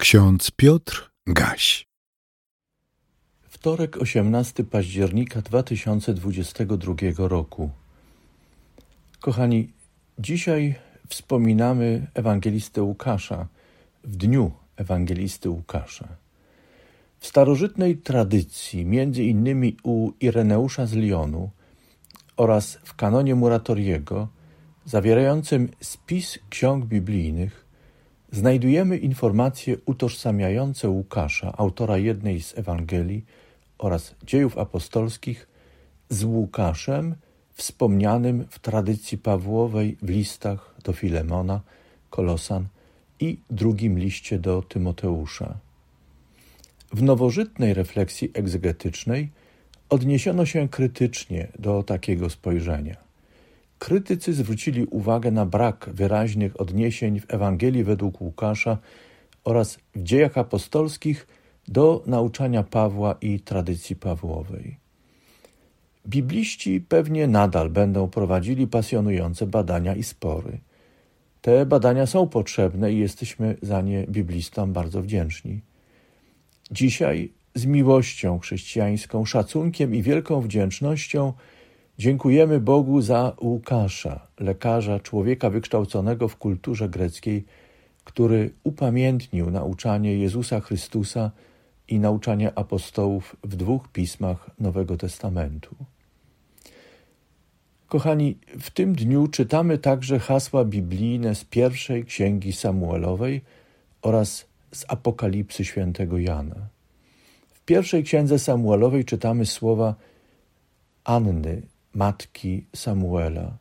Ksiądz Piotr Gaś. Wtorek 18 października 2022 roku. Kochani, dzisiaj wspominamy ewangelistę Łukasza w dniu ewangelisty Łukasza. W starożytnej tradycji, między innymi u Ireneusza z Lyonu oraz w kanonie Muratoriego, zawierającym spis ksiąg biblijnych, znajdujemy informacje utożsamiające Łukasza, autora jednej z Ewangelii oraz dziejów apostolskich, z Łukaszem wspomnianym w tradycji Pawłowej w listach do Filemona, Kolosan i drugim liście do Tymoteusza. W nowożytnej refleksji egzegetycznej odniesiono się krytycznie do takiego spojrzenia. Krytycy zwrócili uwagę na brak wyraźnych odniesień w Ewangelii według Łukasza oraz w dziejach apostolskich do nauczania Pawła i tradycji Pawłowej. Bibliści pewnie nadal będą prowadzili pasjonujące badania i spory. Te badania są potrzebne i jesteśmy za nie biblistom bardzo wdzięczni. Dzisiaj z miłością chrześcijańską, szacunkiem i wielką wdzięcznością Dziękujemy Bogu za Łukasza, lekarza, człowieka wykształconego w kulturze greckiej, który upamiętnił nauczanie Jezusa Chrystusa i nauczanie apostołów w dwóch pismach Nowego Testamentu. Kochani, w tym dniu czytamy także hasła biblijne z pierwszej księgi Samuelowej oraz z Apokalipsy świętego Jana. W pierwszej księdze Samuelowej czytamy słowa Anny, matki Samuela.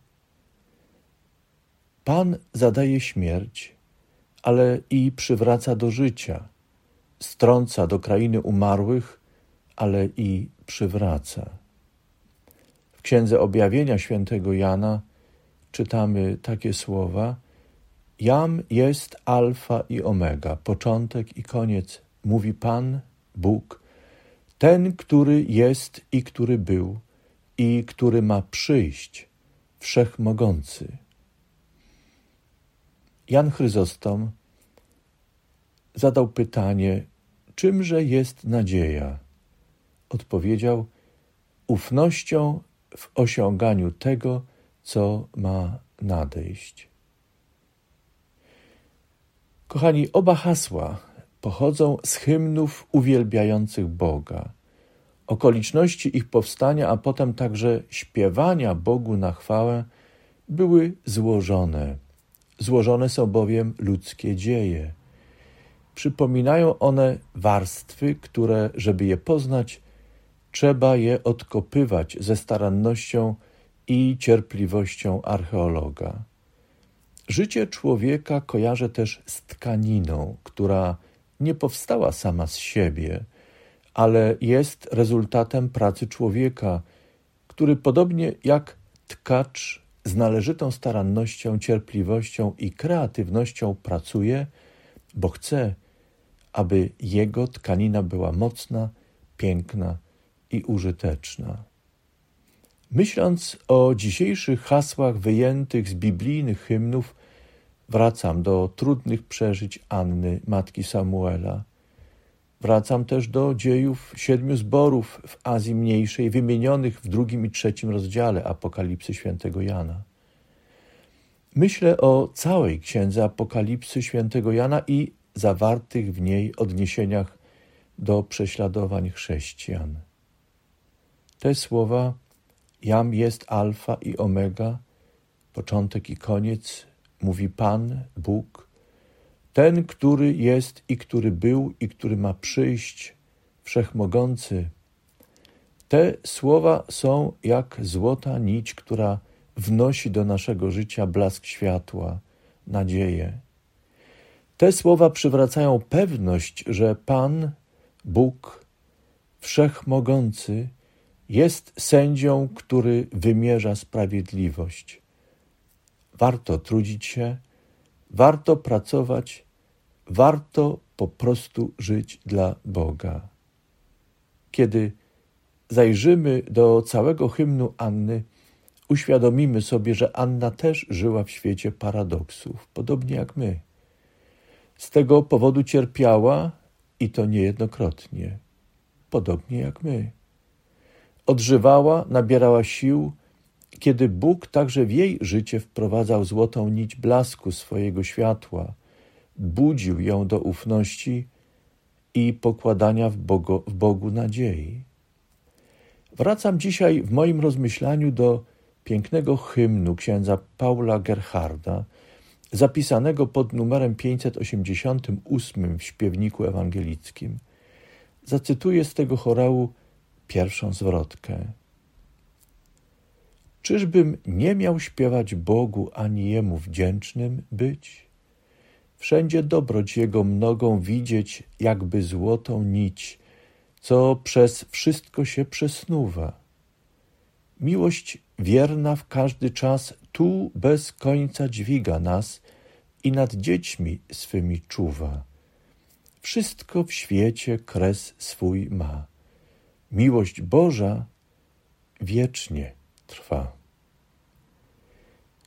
Pan zadaje śmierć, ale i przywraca do życia, strąca do krainy umarłych, ale i przywraca. W Księdze Objawienia świętego Jana czytamy takie słowa: Jam jest Alfa i Omega, początek i koniec, mówi Pan, Bóg, ten, który jest i który był i który ma przyjść, wszechmogący. Jan Chryzostom zadał pytanie, czymże jest nadzieja? Odpowiedział, ufnością w osiąganiu tego, co ma nadejść. Kochani, oba hasła pochodzą z hymnów uwielbiających Boga. Okoliczności ich powstania, a potem także śpiewania Bogu na chwałę były złożone. Złożone są bowiem ludzkie dzieje. Przypominają one warstwy, które, żeby je poznać, trzeba je odkopywać ze starannością i cierpliwością archeologa. Życie człowieka kojarzę też z tkaniną, która nie powstała sama z siebie – ale jest rezultatem pracy człowieka, który podobnie jak tkacz z należytą starannością, cierpliwością i kreatywnością pracuje, bo chce, aby jego tkanina była mocna, piękna i użyteczna. Myśląc o dzisiejszych hasłach wyjętych z biblijnych hymnów, wracam do trudnych przeżyć Anny, matki Samuela. Wracam też do dziejów siedmiu zborów w Azji Mniejszej, wymienionych w drugim i trzecim rozdziale Apokalipsy świętego Jana. Myślę o całej księdze Apokalipsy świętego Jana i zawartych w niej odniesieniach do prześladowań chrześcijan. Te słowa Jam jest alfa i omega, początek i koniec, mówi Pan, Bóg, ten, który jest i który był i który ma przyjść, wszechmogący. Te słowa są jak złota nić, która wnosi do naszego życia blask światła, nadzieję. Te słowa przywracają pewność, że Pan, Bóg, wszechmogący, jest sędzią, który wymierza sprawiedliwość. Warto trudzić się, warto pracować, warto po prostu żyć dla Boga. Kiedy zajrzymy do całego hymnu Anny, uświadomimy sobie, że Anna też żyła w świecie paradoksów, podobnie jak my. Z tego powodu cierpiała i to niejednokrotnie, podobnie jak my. Odżywała, nabierała sił, kiedy Bóg także w jej życie wprowadzał złotą nić blasku swojego światła, budził ją do ufności i pokładania w Bogu, w Bogu nadziei. Wracam dzisiaj w moim rozmyślaniu do pięknego hymnu księdza Paula Gerharda, zapisanego pod numerem 588 w śpiewniku ewangelickim. Zacytuję z tego chorału pierwszą zwrotkę. Czyżbym nie miał śpiewać Bogu ani Jemu wdzięcznym być? Wszędzie dobroć Jego mnogą widzieć, jakby złotą nić, co przez wszystko się przesnuwa. Miłość wierna w każdy czas tu bez końca dźwiga nas i nad dziećmi swymi czuwa. Wszystko w świecie kres swój ma. Miłość Boża wiecznie trwa.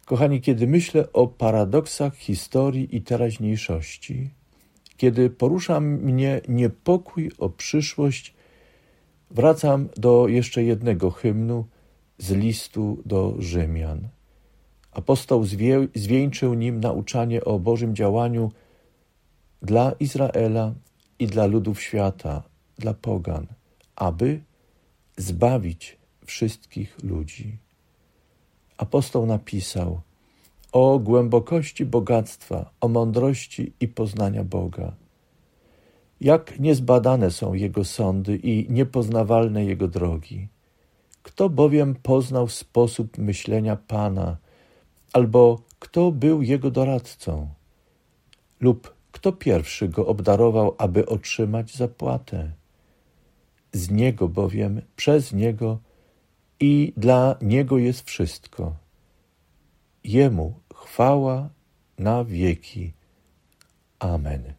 Kochani, kiedy myślę o paradoksach historii i teraźniejszości, kiedy porusza mnie niepokój o przyszłość, wracam do jeszcze jednego hymnu z listu do Rzymian. Apostoł zwie, zwieńczył nim nauczanie o Bożym działaniu dla Izraela i dla ludów świata, dla pogan, aby zbawić wszystkich ludzi. Apostoł napisał o głębokości bogactwa, o mądrości i poznania Boga. Jak niezbadane są Jego sądy i niepoznawalne Jego drogi. Kto bowiem poznał sposób myślenia Pana, albo kto był Jego doradcą? Lub kto pierwszy Go obdarował, aby otrzymać zapłatę? Z Niego bowiem, przez Niego i dla Niego jest wszystko. Jemu chwała na wieki. Amen.